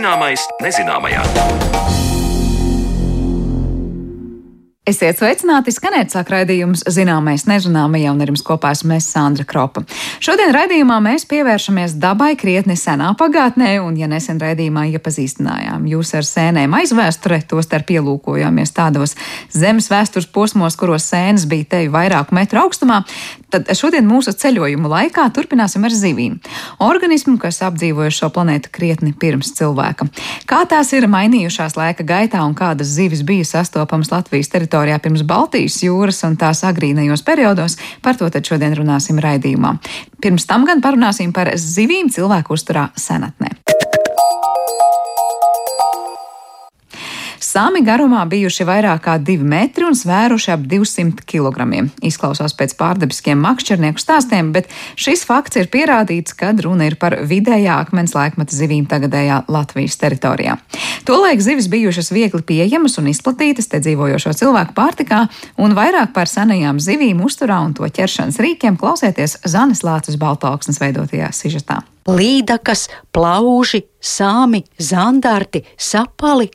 Zināmais nezināmajā. Esiet sveicināti, skanēt sāk raidījums Zināmais nezināmajā un ar jums kopā esmu mēs Sandra Kropa. Šodien raidījumā mēs pievēršamies dabai krietni senā pagātnē, un ja nesen raidījumā iepazīstinājām jūs ar sēnēm aizvēsturē, tostarp ielūkojāmies tādos zemes vēstures posmos, kuros sēnes bija teju vairāku metru augstumā, tad šodien mūsu ceļojumu laikā turpināsim ar zivīm. Organismu, kas apdzīvojuši šo planētu krietni pirms cilvēka. Kā tās ir mainījušās laika gaitā un kādas zivis bija sastopamas Latvijas teritorijā? Teritorijā pirms Baltijas jūras un tās agrīnajos periodos, par to tad šodien runāsim raidījumā. Pirms tam gan parunāsim par zivīm cilvēku uzturā senatnē. Sami garumā bijuši vairāk kā 2 metri un svēruši ap 200 kg. Izklausās pēc pārdabiskiem makšķernieku stāstiem, bet šis fakts ir pierādīts, kad runa ir par vidējā akmens laikmeta zivīm tagadējā Latvijas teritorijā. Tolaik zivis bijušas viegli pieejamas un izplatītas te dzīvojošo cilvēku pārtikā, un vairāk par senajām zivīm uzturā un to ķeršanas rīkiem klausieties Zanes Lācis Baltāksnes veidotajā sižetā. Līdakas, plauži, sāmi, zandarti, sapali,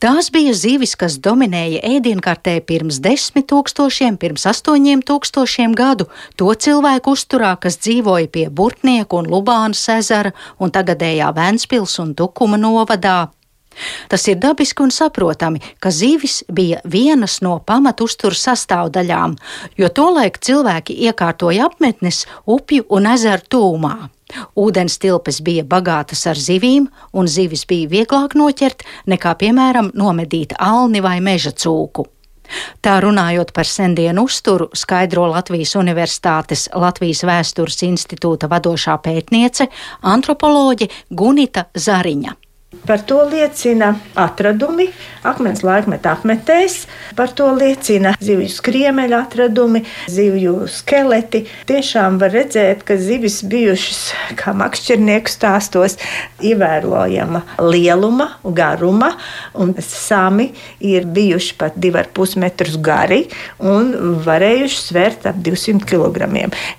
Tās bija zivis, kas dominēja ēdienkartē pirms desmit tūkstošiem, pirms astoņiem tūkstošiem gadu, to cilvēku uzturā, kas dzīvoja pie Burtnieku un Lubānas ezera un tagadējā Vēnspils un Tukuma novadā. Tas ir dabiski un saprotami, ka zivis bija vienas no pamatuzturu sastāvdaļām, jo tolaik cilvēki iekārtoja apmetnes upju un ezeru tūmā. Ūdens tilpes bija bagātas ar zivīm, un zivis bija vieglāk noķert nekā, piemēram, nomedīt alni vai meža cūku. Tā runājot par sendienu uzturu, skaidro Latvijas Universitātes Latvijas Vēstures institūta vadošā pētniece, antropoloģe Gunita Zariņa. Par to liecina atradumi akmens laikmeta apmetēs, par to liecina zivju skriemeļa atradumi, zivju skeleti. Tiešām var redzēt, ka zivis bijušas, kā makšķernieku stāstos, ievērojama lieluma, garuma, un sami ir bijuši pat 2,5 metrus gari un varējuši svert ap 200 kg.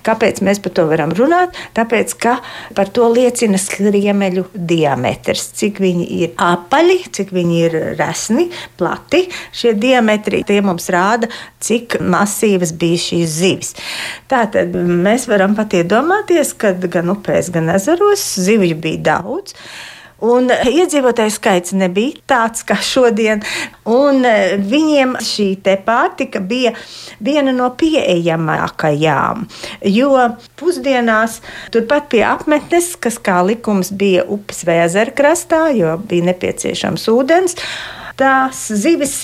Kāpēc mēs par to varam runāt? Tāpēc, ka par to liecina skriemeļu diametrs, cik viņi ir apaļi, cik viņi ir resni, plati. Šie diametri tie mums rāda, cik masīvas bija šīs zivis. Tātad mēs varam pat iedomāties, ka gan upēs, gan ezeros zivju bija daudz. Un iedzīvotāju skaits nebija tāds kā šodien, un viņiem šī pārtika bija viena no pieejamākajām. Jo pusdienās turpat pie apmetnes, kas kā likums bija upes vai ezera krastā, jo bija nepieciešams ūdens, tās zivis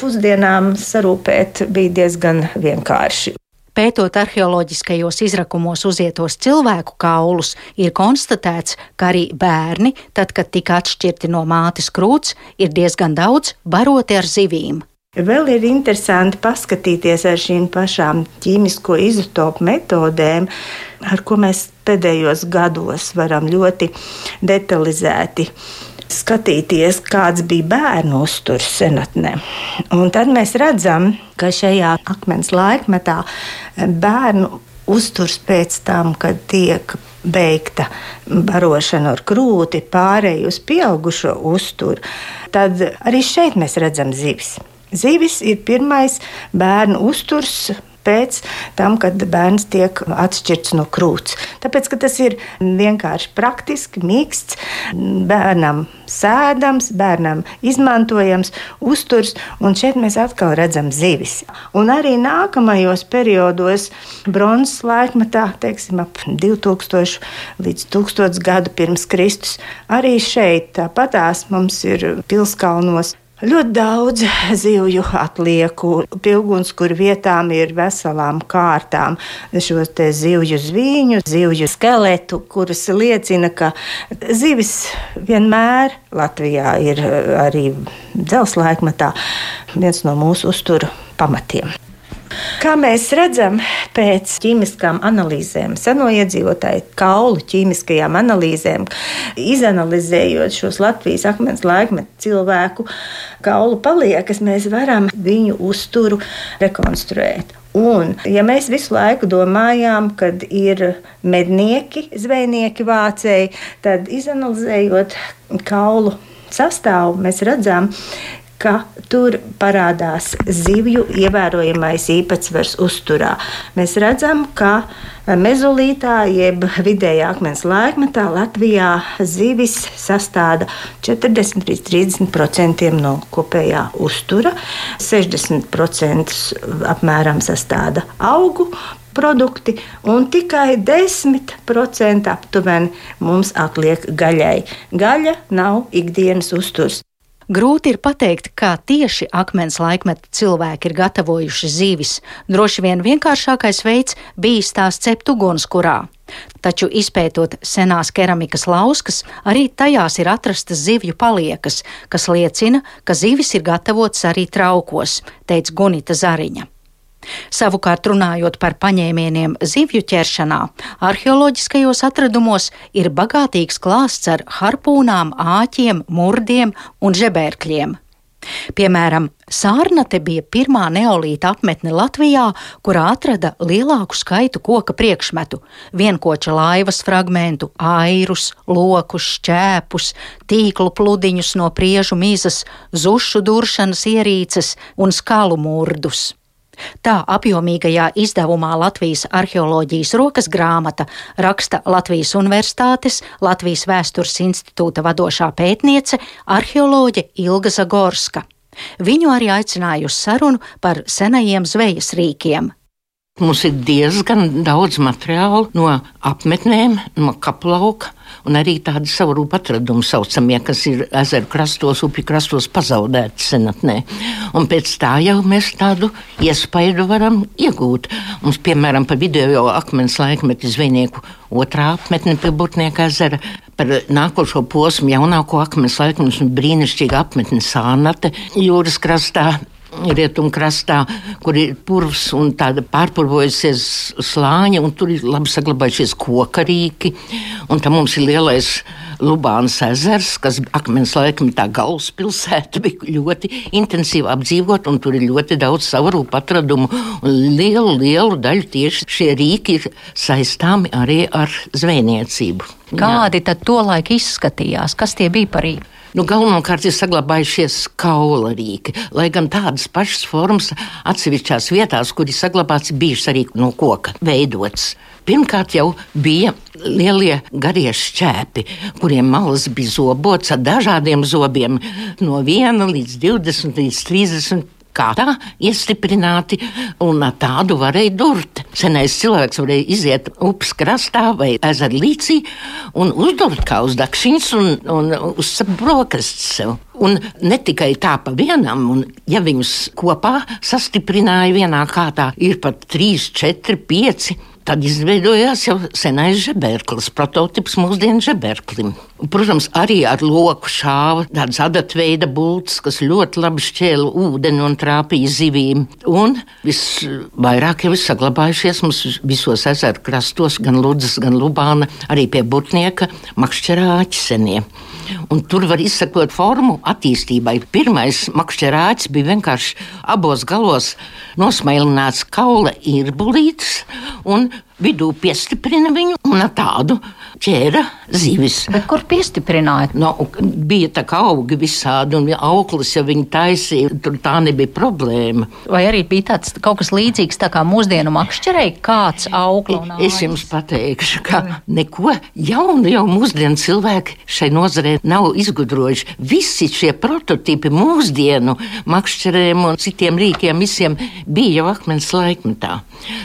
pusdienām sarūpēt bija diezgan vienkārši. Pētot arheoloģiskajos izrakumos uzietos cilvēku kaulus, ir konstatēts, ka arī bērni, tad, kad tika atšķirti no mātes krūts, ir diezgan daudz baroti ar zivīm. Vēl ir interesanti paskatīties ar šīm pašām ķīmisko izotopu metodēm, ar ko mēs pēdējos gados varam ļoti detalizēti skatīties, kāds bija bērnu uzturs senatnē. Un tad mēs redzam, ka šajā akmens laikmetā bērnu uzturs pēc tam, kad tiek beigta barošana ar krūti, pārēj uz pieaugušo uzturu, tad arī šeit mēs redzam zivis. Zivis ir pirmais bērnu uzturs pēc tam, kad bērns tiek atšķirts no krūts. Tāpēc tas ir vienkārši praktiski, mīksts, bērnam sēdams, bērnam izmantojams, uzturs, un šeit mēs atkal redzam zivis. Un arī nākamajos periodos, bronzas laikmetā, teiksim, ap 2000 līdz 1000 gadu pirms Kristus, arī šeit tāpatās mums ir pilskalnos Ļoti daudz zivju atlieku, pilguns, kur vietām ir veselām kārtām šo zivju zviņu, zivju skeletu, kuras liecina, ka zivis vienmēr Latvijā ir arī dzelzs laikmatā viens no mūsu uzturu pamatiem. Kā mēs redzam, pēc ķīmiskām analīzēm, seno iedzīvotāju kaulu ķīmiskajām analīzēm, izanalizējot šos Latvijas akmens laikmetu cilvēku kaulu paliekas, mēs varam viņu uzturu rekonstruēt. Un, ja mēs visu laiku domājām, ka ir mednieki, zvejnieki, vācēji, tad izanalizējot kaulu sastāvu, mēs redzam, ka tur parādās zivju ievērojamais īpatsvars uzturā. Mēs redzam, ka mezolītā, jeb vidējā akmens laikmetā Latvijā zivis sastāda 40 līdz 30% no kopējā uztura, 60% apmēram sastāda augu produkti, un tikai 10% aptuveni mums atliek gaļai. Gaļa nav ikdienas uzturs. Grūti ir pateikt, kā tieši akmens laikmeta cilvēki ir gatavojuši zivis. Droši vien vienkāršākais veids bijis tās cept ugunskurā. Taču, izpētot senās keramikas lauskas, arī tajās ir atrastas zivju paliekas, kas liecina, ka zivis ir gatavotas arī traukos, teica Gunita Zariņa. Savukārt, runājot par paņēmieniem zivju ķeršanā, arheoloģiskajos atradumos ir bagātīgs klāsts ar harpūnām, āķiem, murdiem un žebērkļiem. Piemēram, Sārnate bija pirmā neolīta apmetne Latvijā, kurā atrada lielāku skaitu koka priekšmetu - vienkoča laivas fragmentu, airus, lokus, šķēpus, tīklu pludiņus no priežu mizas, zušu duršanas ierīces un skalu murdus. Tā apjomīgajā izdevumā Latvijas arheoloģijas rokas grāmata raksta Latvijas Universitātes, Latvijas Vēstures institūta vadošā pētniece, arheoloģe Ilga Zagorska. Viņu arī aicināju uz sarunu par senajiem zvejas rīkiem. Mums ir diezgan daudz materiālu no apmetnēm, no kaplauka un arī tādi savu rūpu atradumi saucamie, kas ir ezeru krastos, upju krastos pazaudēti senatnē. Un pēc tā jau mēs tādu iespaidu varam iegūt. Mums, piemēram, par video akmens laikmetu zvejnieku otrā apmetne pie Burtnieka ezera, par nākošo posmu jaunāko akmens laikmetu un brīnišķīgu apmetni Sānate jūras krastā rietumkrastā, kur ir purvs un tāda pārpurvojusies slāņa, un tur ir labi saglabājušies kokarīki. Un tam mums ir lielais Lubānas ezers, kas akmens laikmetā galvaspilsēta bija ļoti intensīvi apdzīvot, un tur ir ļoti daudz savarūpu atradumu. Lielu, lielu daļu tieši šie rīki ir saistāmi arī ar zvejniecību. Kādi tad tolaik izskatījās? Kas tie bija par rīku? Nu, galvenokārt ir saglabājušies kaula rīki, lai gan tādas pašas formas atsevišķās vietās, kur ir saglabāts bijušas arī no koka veidots. Pirmkārt, jau bija lielie garie šķēpi, kuriem malas bija zobots ar dažādiem zobiem, no 1 līdz 20 līdz 30 kā tā iestiprināti, un tādu varēja durt. Senais cilvēks varēja iziet upes krastā vai ezera līcī un uzdurt kā uz dakšiņas un, un uzsākt brokastis sev. Un ne tikai tā pa vienam, un ja viņus kopā sastiprināja vienā kārtā, ir pat 3, 4, 5 Tad izveidojās jau senais žeberklis, prototyps mūsdienu žeberklim. Protams, arī ar loku šāva tādas adatveida būtnes, kas ļoti labi šķēla ūdeni un trāpīja zivīm. Un visvairāk jau ir saglabājušies mums visos ezeru krastos, gan Ludzas, gan Lubāna, arī pie Butnieka makšķerāķi senie. Un tur var izsekot formu attīstībai. Pirmais makšķerāķis bija vienkārši abos galos nosmailināts kaula īrbulītis un vidū piestiprina viņu un tādu ķēra zivis. Bet kur piestiprinājāt? No, bija tā kā augi visādi, un auklis, ja viņi taisīja, tur tā nebija problēma. Vai arī bija tāds kaut kas līdzīgs tā kā mūsdienu makšķerei, kāds auglis? Es jums pateikšu, ka neko jaunu jau mūsdienu cilvēki šai nozarē nav izgudrojuši. Visi šie prototipi mūsdienu makšķerēm un citiem rīkiem visiem bija jau akmens laikmetā.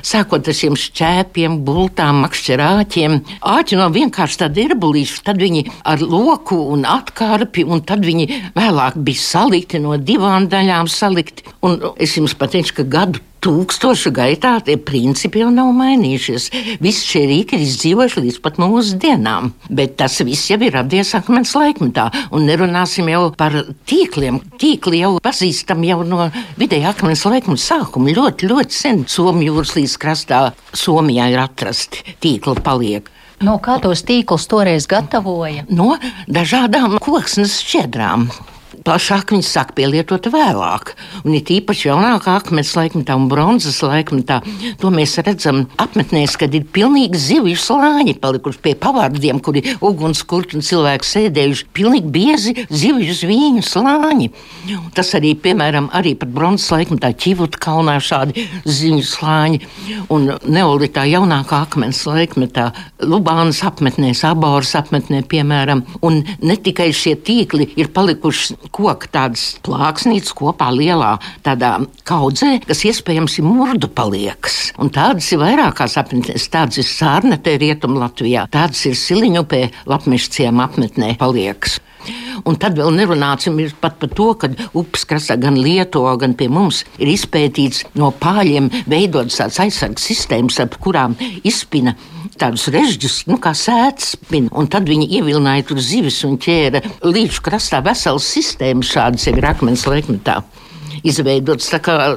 Sākot ar šiem šķēpiem, bultām, makšķerāķiem, āķi no vienkārši tāda irbulīša, tad viņi ar loku un atkārpi, un tad viņi vēlāk bija salikti no divām daļām salikti. Un es jums pateikšu, ka gadu tūkstošu gaitā tie principi jau nav mainījušies. Visi šie rīki ir izdzīvojuši līdz pat mūsu dienām. Bet tas viss jau ir radies akmens laikmetā. Un nerunāsim jau par tīkliem. Tīkli jau pazīstam jau no vidēja akmens laikmeta sākuma. Ļoti, ļoti sen Somijas jūras līdz krastā Somijā ir atrasti tīkli paliek. No kā tos tīklus toreiz gatavoja? No dažādām koksnes šķiedrām plašāk viņas sāk pielietot vēlāk. Un it īpaši jaunākā akmens laikmetā un bronzas laikmetā, to mēs redzam apmetnēs, kad ir pilnīgi zivju slāņi palikuši pie pavārdiem, kuri ugunskurti un cilvēki sēdējuši pilnīgi biezi zivju zvīņu slāņi. Tas arī, piemēram, arī pat bronzas laikmetā ķivut kalnā šādi zivju slāņi un neolitā jaunākā akmens laikmetā Lubānas apmetnēs, Aboras apmetnē, piemēram, un ne tikai šie tīkli ir palikuši koka tādas plāksnītes kopā lielā tādā kaudzē, kas iespējams ir murdu paliekas. Un tādas ir vairākās apmetnēs. Tādas ir Sārnetē, Rietum Latvijā, tādas ir Siliņupē, Lapmešciem apmetnē paliekas. Un tad vēl nerunāsim pat par to, ka upes krastā gan Lietuvā, gan pie mums ir izpētīts no pāļiem veidotas tādas aizsardzības sistēmas, ap kurām izspina tādus režģus, nu, kā sēdes spina. Un tad viņi ievilināja tur zivis un ķēra līdz krastā veselas sistēmas šādas ir akmens laikmetā izveidots.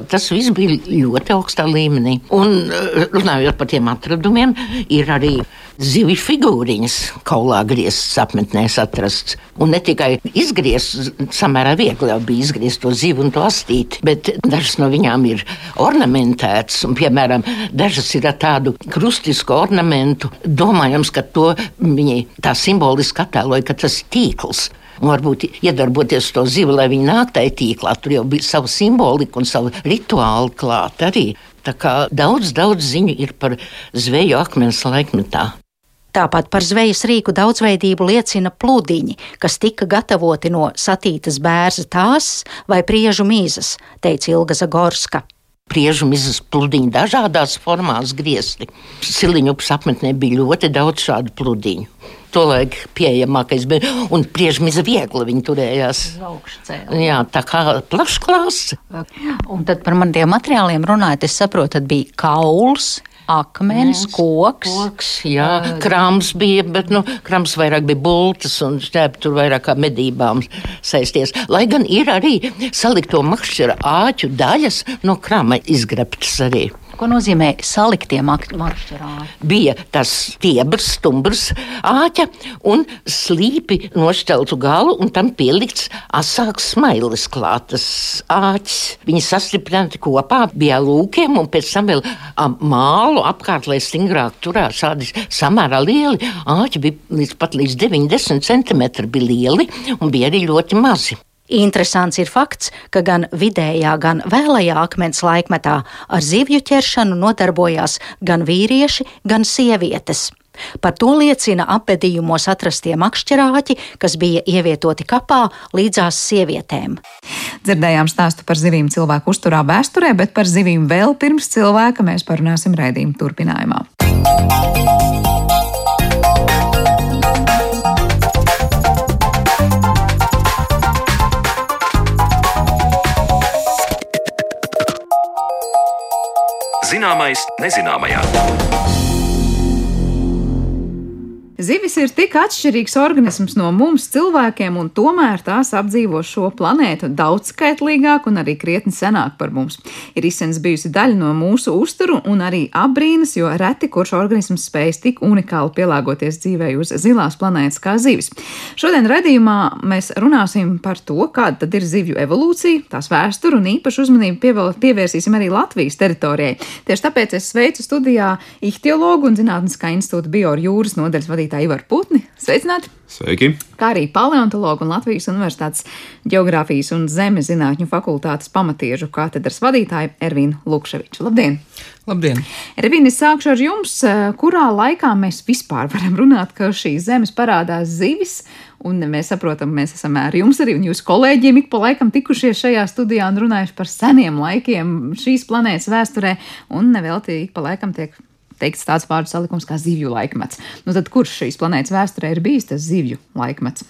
Tas viss bija ļoti augstā līmenī. Un eh, runājot par tiem atradumiem, ir arī zivju figūriņas kaulā grieztas apmetnēs atrasts. Un ne tikai izgriezt, samērā viegli bija izgriezt to zivu un to astīt, bet dažas no viņām ir ornamentētas. Un, piemēram, dažas ir ar tādu krustisku ornamentu. Domājams, ka to viņi tā simboliski attēloja, ka tas ir tīkls. Un varbūt iedarboties to zivu, lai viņi nāk tajā tīklā. Tur jau bija sava simbolika un sava rituāla klāta arī. Tā kā daudz, daudz ziņu ir par zveju akmens laikmetā. Tāpat par zvejas rīku daudzveidību liecina plūdiņi, kas tika gatavoti no satītas bērza tās vai priežu mīzas, teica Ilga Zagorska. Priežu mizas pludiņi dažādās formās griezti. Siliņu apmetnē bija ļoti daudz šādu pludiņu tolaik pieejamākais bija. Un priežmiza viegli viņi turējās. Jā, tā kā plašs klāsts. Un tad par maniem materiāliem runājot, es saprotu, tad bija kauls. Akmens, koks. koks jā, krāms bija, bet nu, krāms vairāk bija bultas un šķēp tur vairāk kā medībām saisties. Lai gan ir arī salikto makšķera āķu daļas no krāma izgrabtas arī. Ko nozīmē saliktie maršķerāji? Bija tas stiebrs, stumbrs, āķa un slīpi nošķeltu galu, un tam pielikts asāks smailis klātas āķis. Viņi sastiprināti kopā, bija lūkiem, un pēc tam vēl mālu apkārt, lai stingrāk turētu šādi samērā lieli. Āķi bija līdz pat līdz 90 centimetri bija lieli un bija arī ļoti mazi. Interesants ir fakts, ka gan vidējā, gan vēlajā akmens laikmetā ar zivju ķeršanu nodarbojās gan vīrieši, gan sievietes. Par to liecina apbedījumos atrastie makšķerāķi, kas bija ievietoti kapā līdzās sievietēm. Dzirdējām stāstu par zivīm cilvēku uzturā vēsturē, bet par zivīm vēl pirms cilvēka mēs parunāsim raidījuma turpinājumā. Zināmais nezināmajā. Zivis ir tik atšķirīgs organisms no mums, cilvēkiem, un tomēr tās apdzīvo šo planētu daudz skaitlīgāk un arī krietni senāk par mums. Ir izsens bijusi daļa no mūsu uzturu un arī apbrīnas, jo reti kurš organisms spējas tik unikāli pielāgoties dzīvē uz zilās planētas kā zivis. Šodien redzījumā mēs runāsim par to, kāda tad ir zivju evolūcija, tās vēsturu un īpašu uzmanību pievērsīsim arī Latvijas teritorijai. Tieši tāpēc es sveicu studijā ihtiologu un zinātniskā institūta biorjūras nodaļas vadītāju vadītāju Ivaru Putni. Sveicināti! Sveiki! Kā arī paleontologu un Latvijas Universitātes Geogrāfijas un Zemes zinātņu fakultātes pamatiežu katedras vadītāju Ervīnu Lukševiču. Labdien! Labdien! Ervīna, es sākšu ar jums. Kurā laikā mēs vispār varam runāt, ka šīs zemes parādās zivis? Un mēs saprotam, mēs esam ar jums arī un jūsu kolēģiem ik pa laikam tikušies šajā studijā un runājuši par seniem laikiem šīs planētas vēsturē, un nevelti ik pa laikam tiek teikts tāds vārdu salikums kā zivju laikmets. Nu, tad kurš šīs planētas vēsturē ir bijis tas zivju laikmets?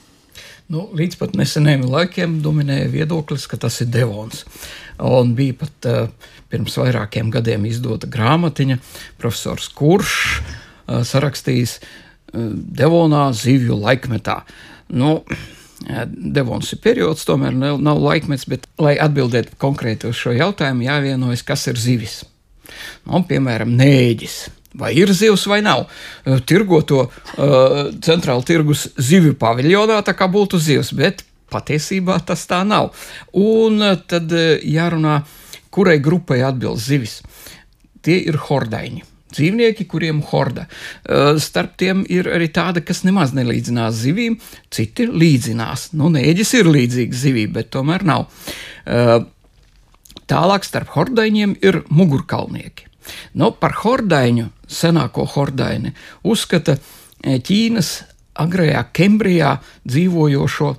Nu, līdz pat neseniem laikiem dominēja viedoklis, ka tas ir devons. Un bija pat uh, pirms vairākiem gadiem izdota grāmatiņa, profesors Kurš uh, sarakstījis uh, Devonā zivju laikmetā. Nu, Devons ir periods, tomēr nav laikmets, bet, lai atbildētu konkrēti uz šo jautājumu, jāvienojas, kas ir zivis. Nu, piemēram, nēģis. Vai ir zivs vai nav? Tirgoto uh, centrāla tirgus zivju paviljonā tā kā būtu zivs, bet patiesībā tas tā nav. Un tad jārunā, kurai grupai atbilst zivis. Tie ir hordaiņi dzīvnieki, kuriem horda. Starp tiem ir arī tāda, kas nemaz nelīdzinās zivīm, citi līdzinās. Nu, nēģis ir līdzīgs zivīm, bet tomēr nav. Tālāk starp hordaņiem ir mugurkalnieki. Nu, par hordaiņu, senāko hordaini, uzskata Ķīnas agrajā Kembrijā dzīvojošo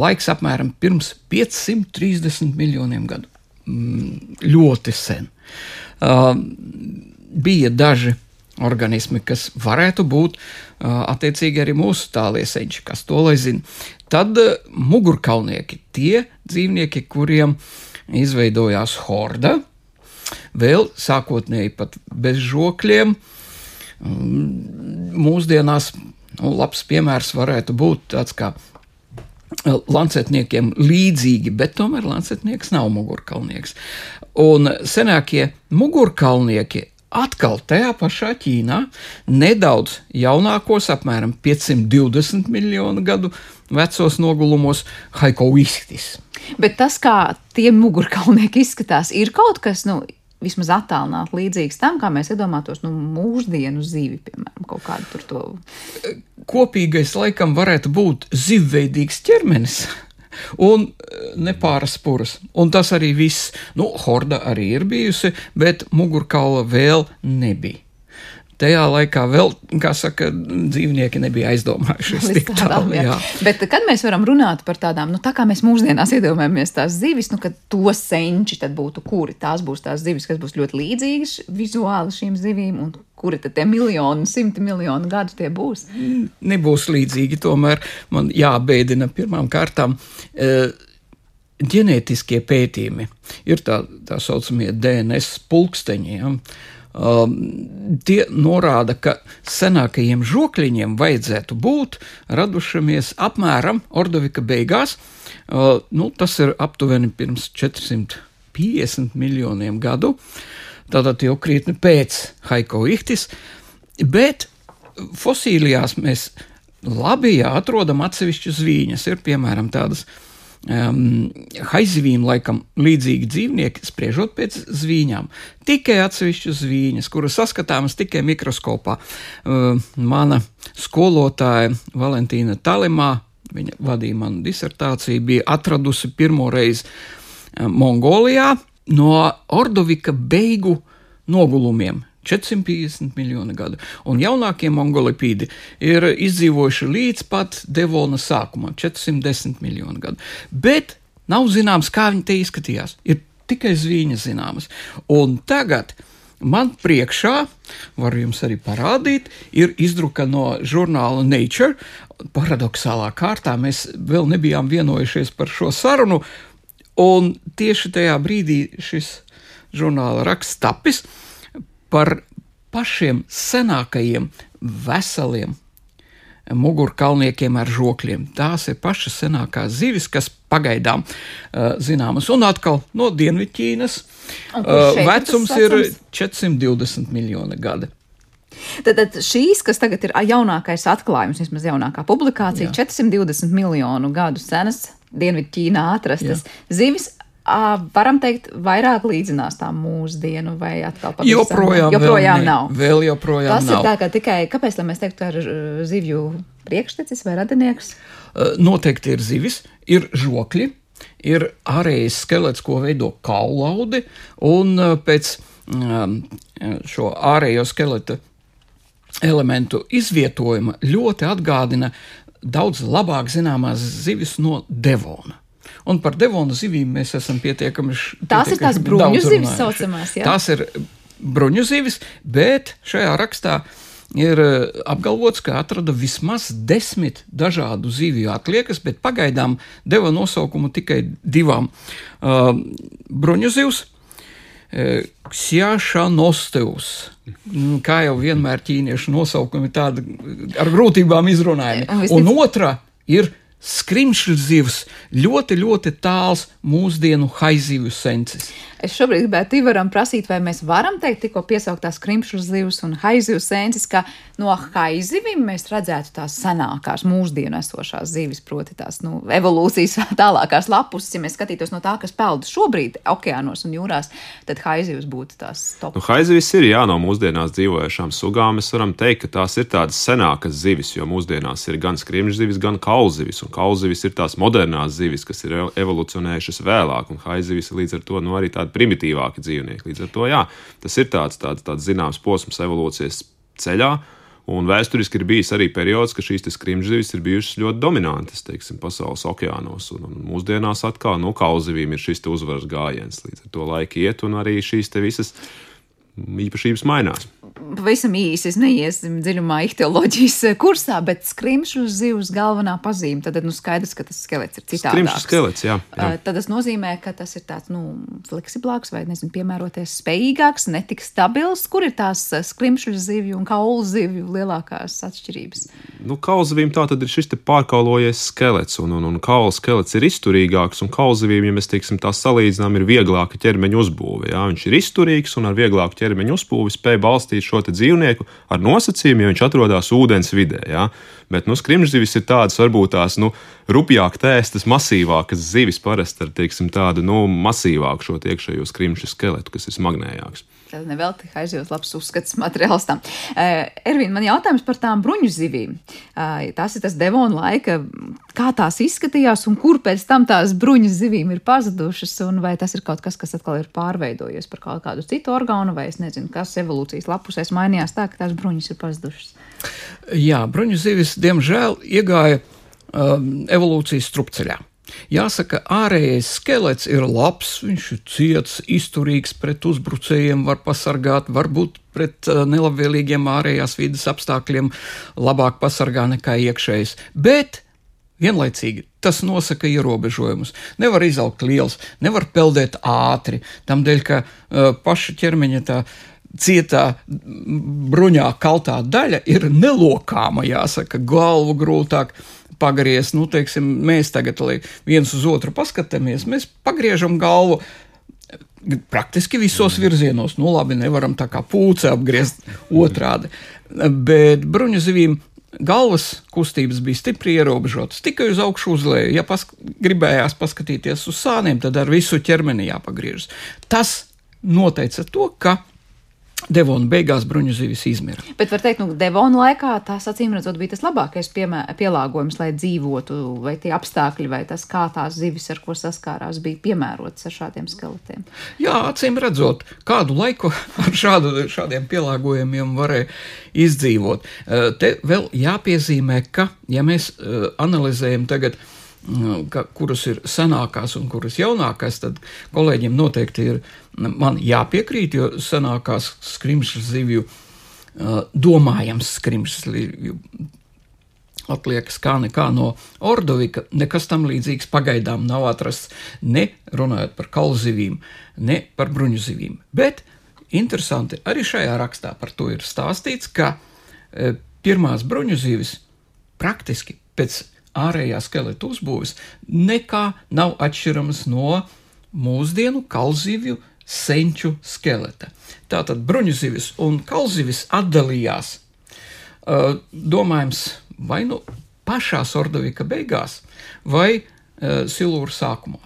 laiks apmēram pirms 530 miljoniem gadu. Mm, ļoti sen. Uh, bija daži organismi, kas varētu būt attiecīgi arī mūsu tālieseņši, kas to lai zina. Tad mugurkaulnieki, tie dzīvnieki, kuriem izveidojās horda, vēl sākotnēji pat bez žokļiem. Mūsdienās nu, labs piemērs varētu būt tāds kā lancetniekiem līdzīgi, bet tomēr lancetnieks nav mugurkaulnieks. Un senākie mugurkaulnieki atkal tajā pašā Ķīnā, nedaudz jaunākos, apmēram 520 miljonu gadu vecos nogulumos, haikovistis. Bet tas, kā tie mugurkaulnieki izskatās, ir kaut kas, nu, vismaz attālināti līdzīgs tam, kā mēs iedomātos nu, mūsdienu zivi, piemēram, kaut kādu tur to. Kopīgais laikam varētu būt zivveidīgs ķermenis un eh, nepāras puras. Un tas arī viss. Nu, horda arī ir bijusi, bet mugurkaula vēl nebija. Tajā laikā vēl, kā saka, dzīvnieki nebija aizdomājušies tik tālu. Jā. Jā. Bet kad mēs varam runāt par tādām, nu tā kā mēs mūsdienās iedomājamies tās zivis, nu kad to senči tad būtu kuri, tās būs tās zivis, kas būs ļoti līdzīgas vizuāli šīm zivīm, un kuri tad tie miljoni, simti miljoni gadu tie būs? Nebūs līdzīgi, tomēr man jābēdina pirmām kārtām. Uh, ģenētiskie pētījumi ir tā, tā saucamie DNS pulksteņi. Ja? Um, tie norāda, ka senākajiem žokļiem vajadzētu būt radušamies apmēram Ordovika beigās. Uh, nu, tas ir aptuveni pirms 450 miljoniem gadu. Tātad jau krietni pēc Haiko ihtis, bet fosīlijās mēs labi jā, atrodam atsevišķas vīņas. Ir piemēram tādas uh, um, haizivīm laikam līdzīgi dzīvnieki, spriežot pēc zvīņām. Tikai atsevišķas zvīņas, kuras saskatāmas tikai mikroskopā. Uh, mana skolotāja Valentīna Talimā, viņa vadīja manu disertāciju, bija atradusi pirmo reizi uh, Mongolijā no Ordovika beigu nogulumiem 450 miljoni gadu. Un jaunākie mongolipīdi ir izdzīvojuši līdz pat Devona sākumam, 410 miljoni gadu. Bet nav zināms, kā viņi te izskatījās. Ir tikai zvīņas zināmas. Un tagad man priekšā, varu jums arī parādīt, ir izdruka no žurnāla Nature. Paradoxālā kārtā mēs vēl nebijām vienojušies par šo sarunu, un tieši tajā brīdī šis žurnāla raksts tapis par pašiem senākajiem veseliem mugurkaulniekiem ar žokļiem. Tās ir pašas senākās zivis, kas pagaidām uh, zināmas. Un atkal no Dienvidķīnas uh, vecums ir 420 miljoni gadi. Tad, tad šīs, kas tagad ir jaunākais atklājums, vismaz jaunākā publikācija, Jā. 420 miljonu gadu senas Dienvidķīnā atrastas Jā. zivis varam teikt, vairāk līdzinās tām mūsdienu, vai atkal pavisam joprojām, joprojām vēl nav. Vēl joprojām Tas nav. ir tā, ka tikai, kāpēc lai mēs teiktu, ka ir zivju priekštecis vai radinieks? Noteikti ir zivis, ir žokļi, ir ārējais skelets, ko veido kaulaudi, un pēc šo ārējo skeleta elementu izvietojuma ļoti atgādina daudz labāk zināmās zivis no Devona. Un par devonu zivīm mēs esam pietiekami. Tās pietiekami ir tās bruņu zivis, saucamās. Jā? Tās ir bruņu zivis, bet šajā rakstā ir uh, apgalvots, ka atrada vismaz desmit dažādu zivju atliekas, bet pagaidām deva nosaukumu tikai divām uh, - bruņuzivs. Ksjašanostevs. Nu, kā jau vienmēr ķīniešu nosaukumi tādi ar grūtībām izrunājami. Un otra ir skrimšļu zivs, ļoti, ļoti tāls mūsdienu haizivju sensis. Es šobrīd gribētu Ivaram prasīt, vai mēs varam teikt, tikko piesauktās krimšu zivs un haizivu sēnes, ka no haizivim mēs redzētu tās senākās mūsdienu esošās zivis, proti tās nu, evolūcijas tālākās lapus. Ja mēs skatītos no tā, kas peld šobrīd okeānos un jūrās, tad haizivs būtu tās top. Nu, haizivis ir jā, no mūsdienās dzīvojušām sugām. Mēs varam teikt, ka tās ir tādas senākas zivis, jo mūsdienās ir gan skrimšu zivis, gan kaulzivis. Un kaulzivis ir tās modernās zivis, kas ir evolucionējušas vēlāk, un haizivis ir līdz ar to nu, arī tāda primitīvāki dzīvnieki. Līdz ar to jā, tas ir tāds, tāds, tāds zināms posms evolūcijas ceļā. Un vēsturiski ir bijis arī periods, kad šīs skrimžzivis ir bijušas ļoti dominantas teiksim, pasaules okeānos. Un, un mūsdienās atkal nu, kauzivīm ir šis uzvaras gājiens. Līdz ar to laika iet, un arī šīs visas īpašības mainās. Pavisam īsi, es neiesim dziļumā ihtioloģijas kursā, bet skrimšu zivs galvenā pazīme. Tad nu, skaidrs, ka tas skelets ir citādāks. Skrimšu skelets, jā. jā. Tad tas nozīmē, ka tas ir tāds, nu, fleksiblāks vai, nezinu, piemēroties spējīgāks, netik stabils. Kur ir tās skrimšu zivju un kaulu zivju lielākās atšķirības? Nu, kaulu zivīm tā tad ir šis pārkaulojies skelets, un, un, un kaulu skelets ir izturīgāks, un kaulu zivīm, ja mēs, teiksim, tā salīdzinām, ir vieglāka ķermeņa uzbūve. Jā, viņš ir izturīgs un ar vieglāku ķermeņa uzbūvi spēj balstīt šo dzīvnieku ar nosacījumu, ja viņš atrodas ūdens vidē. Ja? Bet nu, skrimžzivis ir tādas varbūt tās nu, rupjāk tēstas, masīvākas zivis, parasti ar teiksim, tādu nu, masīvāku šo iekšējo skrimšu skeletu, kas ir smagnējāks. Tad nevelti aizjūtas labs uzskats materiāls tam. Uh, Ervīna, man jautājums par tām bruņu zivīm. Uh, tas ir tas devona laika, kā tās izskatījās un kur pēc tam tās bruņu zivīm ir pazudušas, un vai tas ir kaut kas, kas atkal ir pārveidojies par kaut kādu citu orgānu, vai es nezinu, kas evolūcijas lapusēs mainījās tā, ka tās bruņas ir pazudušas. Jā, bruņu zivis, diemžēl, iegāja um, evolūcijas strupceļā. Jāsaka, ārējais skelets ir labs, viņš ir ciets, izturīgs pret uzbrucējiem, var pasargāt, varbūt pret uh, nelabvēlīgiem ārējās vidas apstākļiem labāk pasargā nekā iekšējais. Bet vienlaicīgi tas nosaka ierobežojumus. Nevar izaugt liels, nevar peldēt ātri, tam dēļ, ka uh, paša ķermeņa tā cietā bruņā kaltā daļa ir nelokāma, jāsaka, galvu grūtāk pagriezt. Nu, teiksim, mēs tagad, viens uz otru paskatāmies, mēs pagriežam galvu. Praktiski visos virzienos, nu labi, nevaram tā kā pūce apgriezt otrādi. Bet bruņu zivīm galvas kustības bija stipri ierobežotas. Tikai uz augšu uz leju. Ja pask gribējās paskatīties uz sāniem, tad ar visu ķermeni jāpagriežas. Tas noteica to, ka Devona beigās bruņu zivis izmira. Bet var teikt, nu, Devona laikā tās acīm redzot bija tas labākais piemē, pielāgojums, lai dzīvotu, vai tie apstākļi, vai tas, kā tās zivis, ar ko saskārās, bija piemērotas ar šādiem skeletiem. Jā, acīm redzot, kādu laiku ar šādu, šādiem pielāgojumiem varēja izdzīvot. Eh, te vēl jāpiezīmē, ka, ja mēs eh, analizējam tagad, ka, kuras ir senākās un kuras jaunākās, tad kolēģiem noteikti ir man jāpiekrīt, jo senākās skrimšas zivju, domājams skrimšas zivju atliekas kā nekā no Ordovika, nekas tam līdzīgs pagaidām nav atrasts, ne runājot par kalzivīm, ne par bruņuzivīm. Bet interesanti, arī šajā rakstā par to ir stāstīts, ka pirmās bruņuzivis praktiski pēc ārējā skeleta uzbūves nekā nav atšķirams no mūsdienu kalzivju senču skeleta. Tātad bruņuzivis un kalzivis atdalījās, domājams, vai nu pašā Ordovika beigās, vai Silūra sākumā.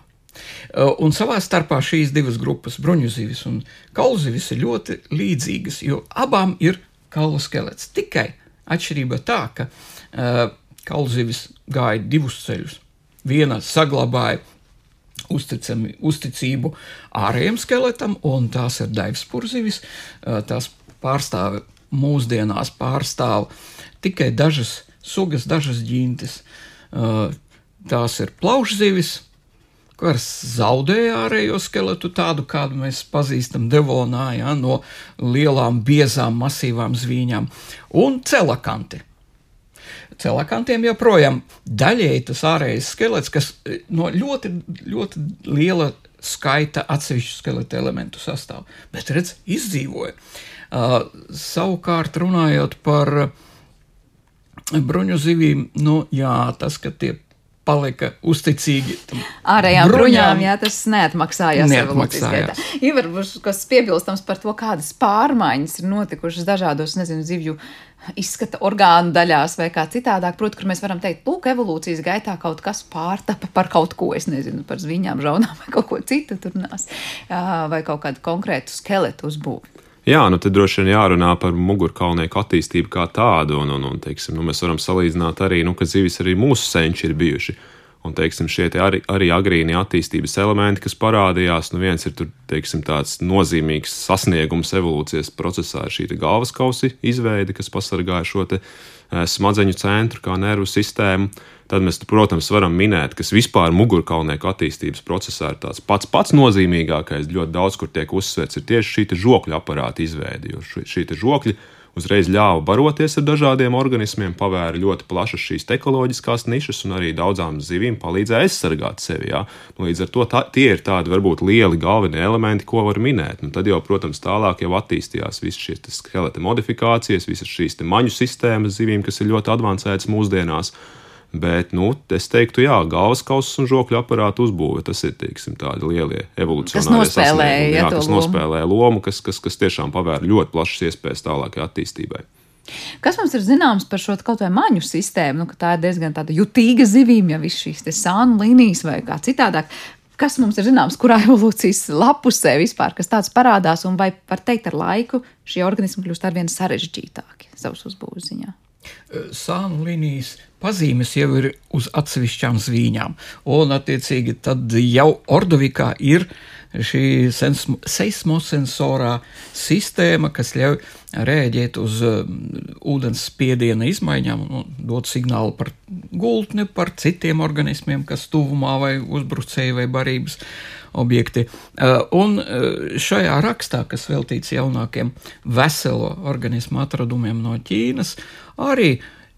Un savā starpā šīs divas grupas, bruņuzivis un kalzivis, ir ļoti līdzīgas, jo abām ir kaulu skelets. Tikai atšķirība tā, ka uh, Kalzivis gāja divus ceļus. Viena saglabāja uzticami, uzticību ārējiem skeletam, un tās ir daivspurzivis. Tās pārstāv mūsdienās pārstāv tikai dažas sugas, dažas ģintes. Tās ir plaušzivis, kas zaudēja ārējo skeletu, tādu kādu mēs pazīstam Devonā, ja, no lielām, biezām, masīvām zvīņām, un celakanti. Celakantiem joprojām daļēji tas ārējais skelets, kas e, no ļoti, ļoti liela skaita atsevišķu skeletu elementu sastāv, bet redz, izdzīvoja. Uh, savukārt runājot par bruņu zivīm, nu jā, tas, ka tie palika uzticīgi. Ārējām bruņām, jā, tas neatmaksājās. neatmaksājās. Ir varbūt kas piebilstams par to, kādas pārmaiņas ir notikušas dažādos, nezinu, zivju izskata orgānu daļās vai kā citādāk. Protams, kur mēs varam teikt, lūk, evolūcijas gaitā kaut kas pārtapa par kaut ko, es nezinu, par zviņām, žaunām vai kaut ko citu turnās, vai kaut kādu konkrētu skeletu uzbūvi. Jā, nu tad droši vien jārunā par mugurkaulnieku attīstību kā tādu, un, un, un teiksim, nu, mēs varam salīdzināt arī, nu, ka zivis arī mūsu senči ir bijuši. Un, teiksim, šie te arī, arī agrīnie attīstības elementi, kas parādījās, nu viens ir tur, teiksim, tāds nozīmīgs sasniegums evolūcijas procesā, ir šī galvas kausa izveide, kas pasargāja šo te, eh, smadzeņu centru, kā nervu sistēmu. Tad mēs, protams, varam minēt, kas vispār mugurkaulnieku attīstības procesā ir tāds pats pats nozīmīgākais, ļoti daudz kur tiek uzsvērts, ir tieši šī žokļa aparāta izveide. Jo šī žokļa uzreiz ļāva baroties ar dažādiem organismiem, pavēra ļoti plašas šīs ekoloģiskās nišas un arī daudzām zivīm palīdzēja aizsargāt sevi. Jā. Nu, līdz ar to tā, tie ir tādi varbūt lieli galvenie elementi, ko var minēt. Nu, tad jau, protams, tālāk jau attīstījās visas šīs skeleta modifikācijas, visas šīs maņu sistēmas zivīm, kas ir ļoti avansētas mūsdienās. Bet, nu, es teiktu, jā, galvas kausas un žokļu aparātu uzbūve. Tas ir teiksim, tādi lielie evolūcionārie sasniegumi, jā, kas lomu. nospēlē lomu, kas, kas, kas tiešām pavēr ļoti plašas iespējas tālākai attīstībai. Kas mums ir zināms par šo kaut vai maņu sistēmu? Nu, tā ir diezgan jutīga zivīm, ja viss šīs sānu līnijas vai kā citādāk. Kas mums ir zināms, kurā evolūcijas lapusē vispār kas tāds parādās, un vai var teikt, ar laiku šie organismi kļūst arvien sarežģītāki savas uzbūves ziņā? Sānu līnijas pazīmes jau ir uz atsevišķām zvīņām, un attiecīgi tad jau Ordovikā ir šī seismosensorā sistēma, kas ļauj rēģēt uz um, ūdens spiediena izmaiņām un dot signālu par gultni, par citiem organismiem, kas tuvumā vai uzbrucēji vai barības objekti. Uh, un uh, šajā rakstā, kas veltīts jaunākiem veselo organismu atradumiem no Ķīnas, arī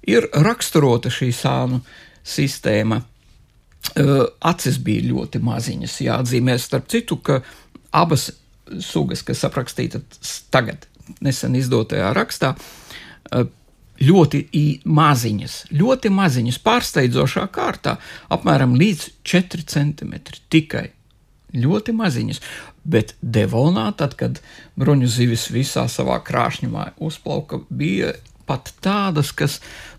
ir raksturota šī sānu sistēma. Uh, acis bija ļoti maziņas, jāatzīmē starp citu, ka abas sugas, kas aprakstītas tagad, nesen izdotajā rakstā, ļoti maziņas, ļoti maziņas, pārsteidzošā kārtā, apmēram līdz 4 cm tikai ļoti maziņas. Bet Devonā, tad, kad bruņu zivis visā savā krāšņumā uzplauka, bija pat tādas, kas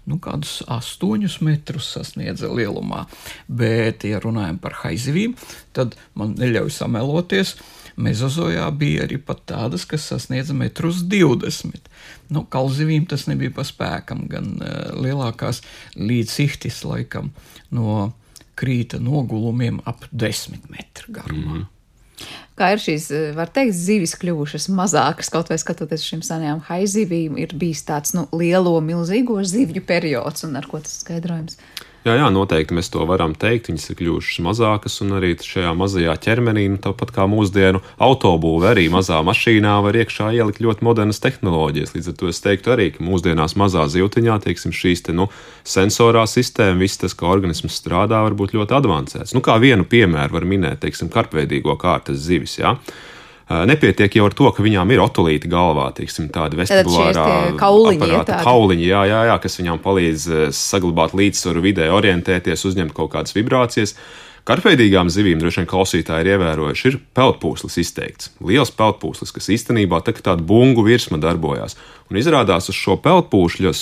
nu, kādus astoņus metrus sasniedza lielumā. Bet, ja runājam par haizivīm, tad man neļauj sameloties. Mezozojā bija arī tādas, kas sasniedza metrus 20. Nu, kalzivīm tas nebija pa spēkam, gan uh, lielākās līdz ihtis laikam no krīta nogulumiem ap 10 metru garumā. Mm. Kā ir šīs, var teikt, zivis kļuvušas mazākas, kaut vai skatoties uz šīm senajām haizivīm, ir bijis tāds nu, lielo, milzīgo zivju periods, un ar ko tas skaidrojums? Jā, jā, noteikti mēs to varam teikt. Viņas ir kļuvušas mazākas, un arī šajā mazajā ķermenī, nu, tāpat kā mūsdienu autobūve, arī mazā mašīnā var iekšā ielikt ļoti modernas tehnoloģijas. Līdz ar to es teiktu arī, ka mūsdienās mazā zīltiņā, teiksim, šīs te, nu, sensorā sistēma, viss tas, kā organisms strādā, var būt ļoti avansēts. Nu, kā vienu piemēru var minēt, teiksim, karpveidīgo kārtas zivis. Jā. Nepietiek jau ar to, ka viņām ir otolīti galvā, tiksim, tāda vestibulārā kauliņi, aparāta, ja kauliņi, jā, jā, jā, kas viņām palīdz saglabāt līdzsvaru vidē, orientēties, uzņemt kaut kādas vibrācijas. Karpveidīgām zivīm, droši vien klausītāji ir ievērojuši, ir peldpūslis izteikts. Liels peldpūslis, kas īstenībā tā kā tāda bungu virsma darbojās. Un izrādās, uz šo peldpūšļa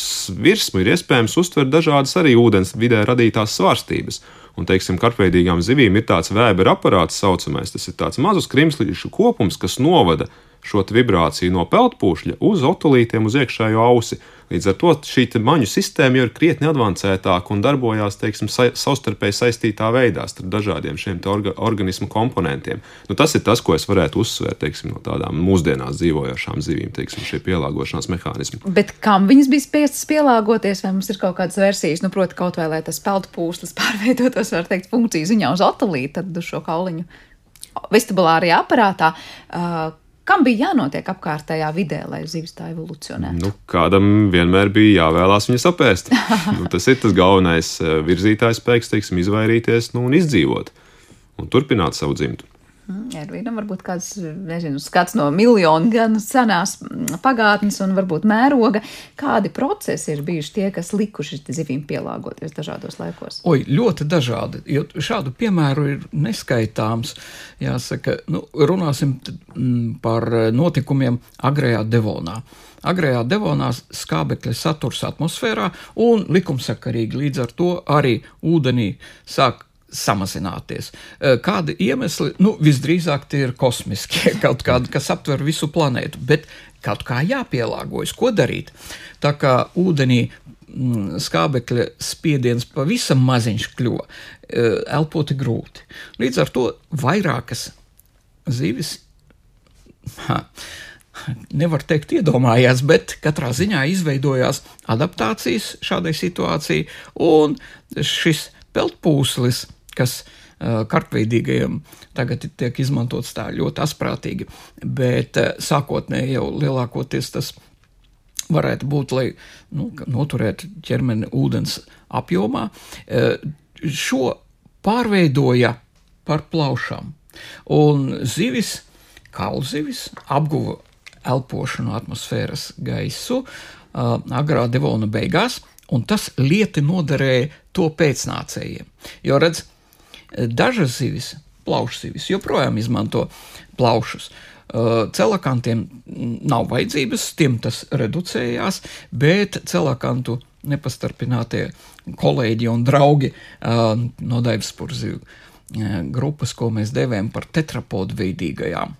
virsmu ir iespējams uztvert dažādas arī ūdens vidē radītās svārstības. Un, teiksim, karpveidīgām zivīm ir tāds vēbera aparāts, saucamais. Tas ir tāds mazs krimslīšu kopums, kas novada šo vibrāciju no peldpūšļa uz otolītiem, uz iekšējo ausi. Līdz ar to šī maņu sistēma jau ir krietni avansētāka un darbojās teiksim, sa savstarpēji saistītā veidā starp dažādiem šiem orga organismu komponentiem. Nu, tas ir tas, ko es varētu uzsvērt teiksim, no tādām mūsdienās dzīvojošām zivīm, teiksim, šie pielāgošanās mehānismi. Bet kam viņas bija spiestas pielāgoties, vai mums ir kaut kādas versijas, nu, proti, kaut vai lai tas peldu pūslis pārveidotos, var teikt, funkciju ziņā uz otalītu, tad uz šo kauliņu vestibulārajā aparātā. Uh, Kam bija jānotiek apkārtējā vidē, lai zivis tā evolūcionētu? Nu, kādam vienmēr bija jāvēlās viņas apēst. nu, tas ir tas galvenais eh, virzītājs spēks, teiksim, izvairīties nu, un izdzīvot un turpināt savu dzimtu. Ervīnam mm, varbūt kāds, nezinu, skats no miljonu gan senās mm, pagātnes un varbūt mēroga. Kādi procesi ir bijuši tie, kas likuši zivīm pielāgoties dažādos laikos? Oi, ļoti dažādi, jo šādu piemēru ir neskaitāms. Jāsaka, nu, runāsim mm, par notikumiem agrējā Devonā. Agrējā devonā skābekļa saturs atmosfērā un likumsakarīgi līdz ar to arī ūdenī sāk samazināties. Eh, kādi iemesli? Nu, visdrīzāk tie ir kosmiskie, kaut kādi, kas aptver visu planētu, bet kaut kā jāpielāgojas, ko darīt. Tā kā ūdenī mm, skābekļa spiediens pavisam maziņš kļuva, eh, elpot ir grūti. Līdz ar to vairākas zivis. Ha, nevar teikt, iedomājās, bet katrā ziņā izveidojās adaptācijas šādai situācijai, un šis peltpūslis kas kartveidīgajiem tagad tiek izmantots tā ļoti asprātīgi, bet sākotnēji jau lielākoties tas varētu būt, lai nu, noturētu ķermeni ūdens apjomā. Šo pārveidoja par plaušām, un zivis, kaulzivis, apguva elpošanu atmosfēras gaisu agrā devona beigās, un tas lieti noderēja to pēcnācējiem. Jo redz, Dažas zivis, plaušu zivis, joprojām izmanto plaušus. Celakantiem nav vajadzības, tiem tas reducējās, bet celakantu nepastarpinātie kolēģi un draugi no Daivspurzīvu uh, grupas, ko mēs devējam par tetrapodu veidīgajām,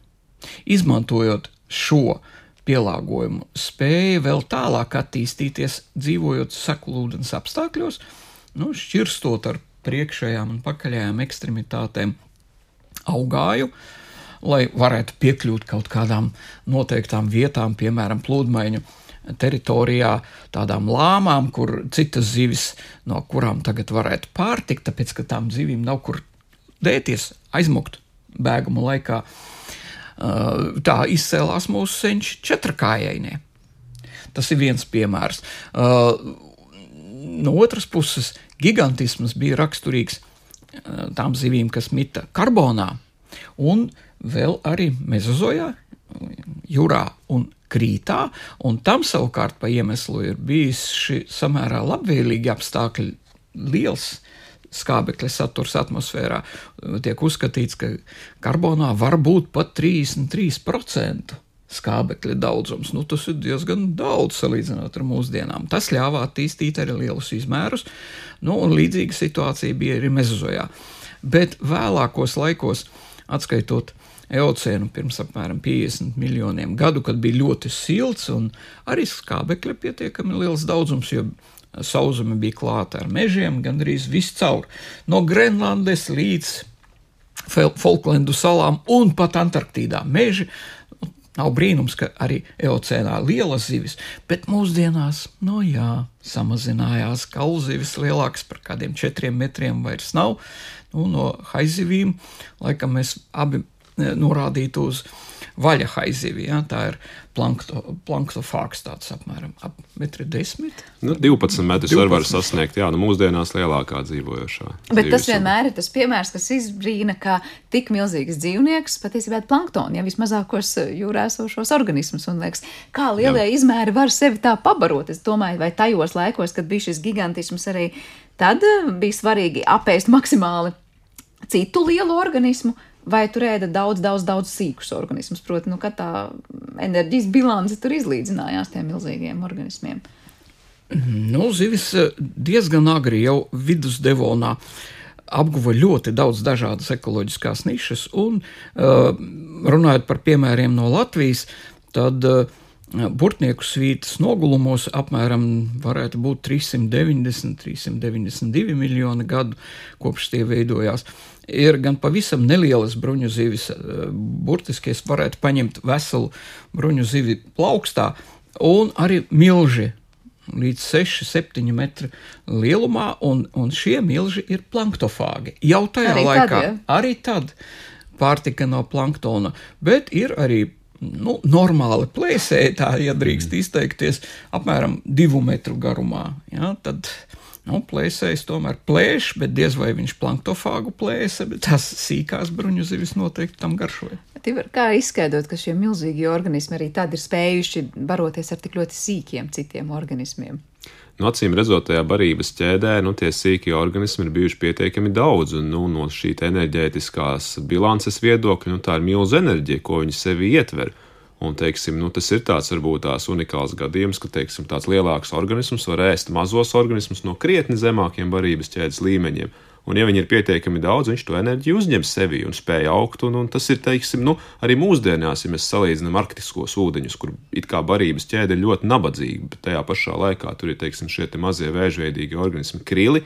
izmantojot šo pielāgojumu, spēja vēl tālāk attīstīties, dzīvojot sakulūdens apstākļos, nu, šķirstot ar priekšējām un pakaļējām ekstremitātēm augāju, lai varētu piekļūt kaut kādām noteiktām vietām, piemēram, pludmaiņu teritorijā, tādām lāmām, kur citas zivis, no kurām tagad varētu pārtikt, tāpēc ka tām zivīm nav kur dēties, aizmukt bēguma laikā. Tā izcēlās mūsu senču četrakājainie. Tas ir viens piemērs. No otras puses, gigantisms bija raksturīgs eh, tām zivīm, kas mita karbonā, un vēl arī mezozojā, jūrā un krītā, un tam savukārt pa iemeslu ir bijis šī samērā labvēlīgi apstākļi, liels skābekļa saturs atmosfērā. Tiek uzskatīts, ka karbonā var būt pat 33% skābekļa daudzums. Nu, tas ir diezgan daudz salīdzinot ar mūsdienām. Tas ļāva attīstīt arī lielus izmērus, nu, un līdzīga situācija bija arī Mezozojā. Bet vēlākos laikos, atskaitot eocēnu pirms apmēram 50 miljoniem gadu, kad bija ļoti silts un arī skābekļa pietiekami liels daudzums, jo sauzeme bija klāta ar mežiem gandrīz viscaur, no Grenlandes līdz Falklendu salām un pat Antarktīdā. Meži Nav brīnums, ka arī eocēnā lielas zivis, bet mūsdienās, nu jā, samazinājās kaulzivis lielākas par kādiem četriem metriem vairs nav. Nu, no haizivīm, laikam mēs abi eh, norādītu uz vaļa haizivi. Ja? Tā ir plankto, planktofāks, tāds apmēram ap 1,10 m. Nu, 12 metrus var, var sasniegt, jā, nu mūsdienās lielākā dzīvojošā. Bet tas vienmēr ir tas piemērs, kas izbrīna, ka tik milzīgs dzīvnieks patiesībā ir planktoni, ja vismazākos jūrā esošos organismus. Un liekas, kā lielie jā. izmēri var sevi tā pabarot. Es domāju, vai tajos laikos, kad bija šis gigantisms, arī tad bija svarīgi apēst maksimāli citu lielu organismu, vai tur ēda daudz, daudz, daudz sīkus organismus. Proti, nu, tā enerģijas bilance tur izlīdzinājās tiem milzīgiem organismiem. Nu, zivis eh, diezgan agri jau vidusdevonā apguva ļoti daudz dažādas ekoloģiskās nišas, un uh, runājot par piemēriem no Latvijas, tad uh, Burtnieku svītas nogulumos apmēram varētu būt 390, 392 miljoni gadu, kopš tie veidojās. Ir gan pavisam nelielas bruņu zivis, burtiski es varētu paņemt veselu bruņu zivi plaukstā, un arī milži līdz 6, 7 metru lielumā, un, un šie milži ir planktofāgi. Jau tajā arī laikā, tad, ja? arī tad pārtika no planktona, bet ir arī nu, normāli plēsēji, tā ja drīkst izteikties, apmēram divu metru garumā. Ja, tad nu, plēsējs tomēr plēš, bet diez vai viņš planktofāgu plēsa, bet tās sīkās bruņu zivis noteikti tam garšoja. Tivar, kā izskaidrot, ka šie milzīgie organismi arī tad ir spējuši baroties ar tik ļoti sīkiem citiem organismiem? Nu, acīm redzot, tajā barības ķēdē nu, tie sīkie organismi ir bijuši pietiekami daudz. Un, nu, no šī enerģētiskās bilances viedokļa, nu, tā ir milzīga enerģija, ko viņi sevi ietver. Un, teiksim, nu, tas ir tāds varbūt tās unikāls gadījums, ka teiksim, tāds lielāks organisms var ēst mazos organismus no krietni zemākiem barības ķēdes līmeņiem. Un, ja viņi ir pietiekami daudz, viņš to enerģiju uzņem sevī un spēj augt. Un, un tas ir, teiksim, nu, arī mūsdienās, ja mēs salīdzinām arktiskos ūdeņus, kur it kā barības ķēde ir ļoti nabadzīga, bet tajā pašā laikā tur ir, teiksim, šie mazie vēžveidīgi organismi krili,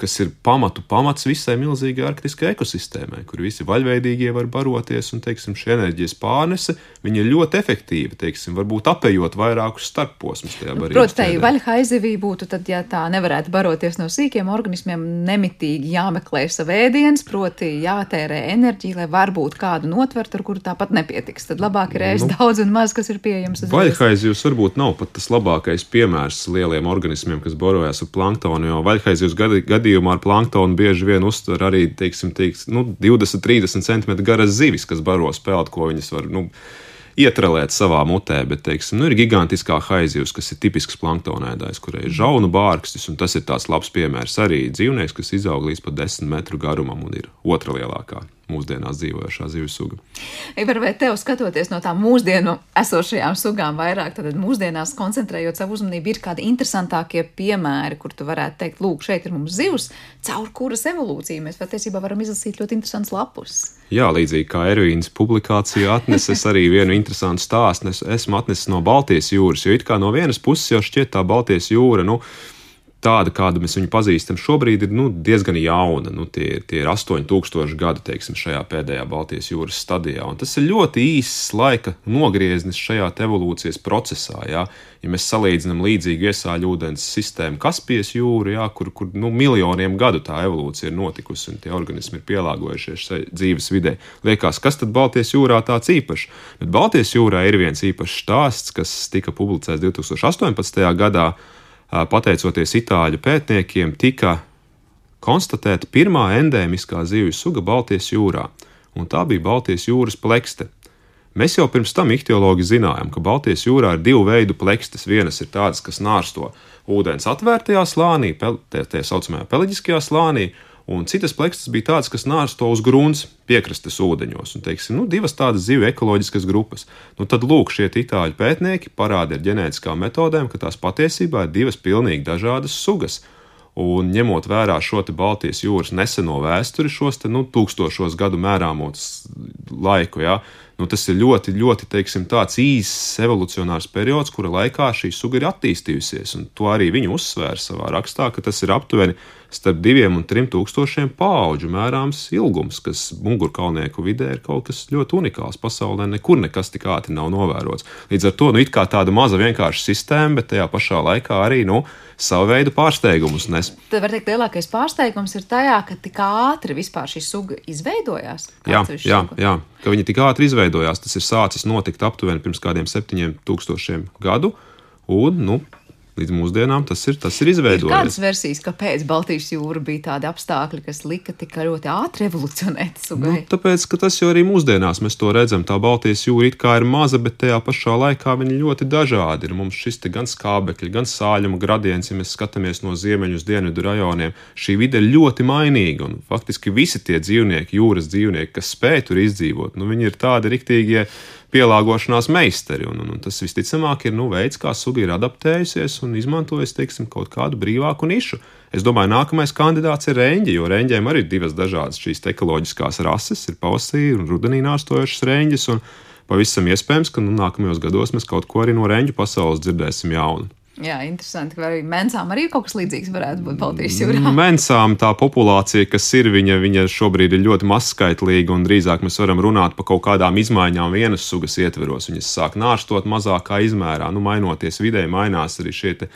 kas ir pamatu pamats visai milzīgai arktiskai ekosistēmai, kur visi vaļveidīgie var baroties, un teiksim, šī enerģijas pārnese ir ļoti efektīva. Teiksim, varbūt apējot vairākus starposmus tajā barībā. Protams, tai vaļhaizivī būtu, tad, ja tā nevarētu baroties no sīkiem organismiem, nemitīgi jāmeklē savēdienas, proti jātērē enerģija, lai varbūt kādu notvert, ar kuru tāpat nepietiks. Tad labāk ir ēst nu, daudz un maz, kas ir pieejams. Vaļhaizivs varbūt nav pat tas labākais piemērs lieliem organismiem, kas barojas ar planktonu, jo vaļhaizivs gadi gadījumā ar planktonu bieži vien uztver arī teiksim, teiks, nu, 20, 30 cm garas zivis, kas baro spēlēt, ko viņas var. Nu, ietrelēt savā mutē, bet, teiksim, nu, ir gigantiskā haizivs, kas ir tipisks planktonēdājs, kurai ir žaunu bārkstis, un tas ir tāds labs piemērs arī dzīvnieks, kas izaug līdz pat 10 metru garumam un ir otra lielākā mūsdienās dzīvojošā zivju suga. Ivar, vai tev skatoties no tām mūsdienu esošajām sugām vairāk, tad mūsdienās koncentrējot savu uzmanību, ir kādi interesantākie piemēri, kur tu varētu teikt, lūk, šeit ir mums zivs, caur kuras evolūciju mēs patiesībā varam izlasīt ļoti interesants lapus. Jā, līdzīgi kā Ervīnas publikācija atneses arī vienu interesantu stāstu. Es esmu atnesis no Baltijas jūras, jo it kā no vienas puses jau šķiet tā Baltijas jūra, nu, tāda, kādu mēs viņu pazīstam, šobrīd ir nu, diezgan jauna. Nu, tie, tie ir 8000 gadi teiksim, šajā pēdējā Baltijas jūras stadijā. Un tas ir ļoti īss laika nogrieznis šajā evolūcijas procesā. Jā. Ja mēs salīdzinām līdzīgu iesāļūdens sistēmu Kaspijas jūru, jā, kur, kur nu, miljoniem gadu tā evolūcija ir notikusi un tie organismi ir pielāgojušies dzīves vidē, liekas, kas tad Baltijas jūrā tāds īpašs? Bet Baltijas jūrā ir viens īpašs stāsts, kas tika publicēts 2018. gadā pateicoties itāļu pētniekiem, tika konstatēta pirmā endēmiskā zivju suga Baltijas jūrā, un tā bija Baltijas jūras plekste. Mēs jau pirms tam ihtiologi zinājām, ka Baltijas jūrā ir divu veidu plekstes. Vienas ir tādas, kas nārsto ūdens atvērtajā slānī, tā saucamajā peleģiskajā slānī, un citas plekstas bija tādas, kas nārsto uz grunts piekrastes ūdeņos. Un, teiksim, nu, divas tādas zivju ekoloģiskas grupas. Nu, tad lūk, šie itāļu pētnieki parāda ar ģenētiskām metodēm, ka tās patiesībā ir divas pilnīgi dažādas sugas. Un ņemot vērā šo Baltijas jūras neseno vēsturi, šos te, nu, tūkstošos gadu mērāmos laiku, ja, nu, tas ir ļoti, ļoti teiksim, īss evolucionārs periods, kura laikā šī suga ir attīstījusies. To arī viņi uzsvēra savā rakstā, ka tas ir aptuveni starp diviem un trim tūkstošiem paudžu mērāms ilgums, kas mugurkaulnieku vidē ir kaut kas ļoti unikāls. Pasaulē nekur nekas tik ātri nav novērots. Līdz ar to nu, it kā tāda maza vienkārša sistēma, bet tajā pašā laikā arī nu, savu veidu pārsteigumus nes. Tad var teikt, lielākais pārsteigums ir tajā, ka tik ātri vispār šī suga izveidojās. Jā, jā, jā, ka viņi tik ātri izveidojās. Tas ir sācis notikt aptuveni pirms kādiem septiņiem tūkstošiem gadu. Un, nu, līdz mūsdienām tas ir, tas ir izveidojies. Ir kādas versijas, kāpēc Baltijas jūra bija tādi apstākļi, kas lika tik ļoti ātri evolucionēt sugai? Nu, tāpēc, ka tas jau arī mūsdienās mēs to redzam. Tā Baltijas jūra it kā ir maza, bet tajā pašā laikā viņa ļoti dažādi ir. Mums šis gan skābekļi, gan sāļuma gradients, ja mēs skatāmies no ziemeļu uz dienvidu rajoniem, šī vide ir ļoti mainīga. Un faktiski visi tie dzīvnieki, jūras dzīvnieki, kas spēj tur izdzīvot, nu, viņi ir tādi riktīgie pielāgošanās meistari. Un, un, un tas visticamāk ir nu, veids, kā suga ir adaptējusies un izmantojis teiksim, kaut kādu brīvāku nišu. Es domāju, nākamais kandidāts ir reņģi, jo reņģiem arī ir divas dažādas šīs ekoloģiskās rases, ir pavasarī un rudenī nāstošas reņģis. Pavisam iespējams, ka nu, nākamajos gados mēs kaut ko arī no reņģu pasaules dzirdēsim jaunu. Jā, interesanti, arī Mensām arī kaut kas līdzīgs varētu būt Baltijas jūrā. Mensām tā populācija, kas ir, viņa, viņa šobrīd ir ļoti mazskaitlīga, un drīzāk mēs varam runāt par kaut kādām izmaiņām vienas sugas ietveros. Viņas sāk nārstot mazākā izmērā, nu, mainoties vidē, mainās arī te,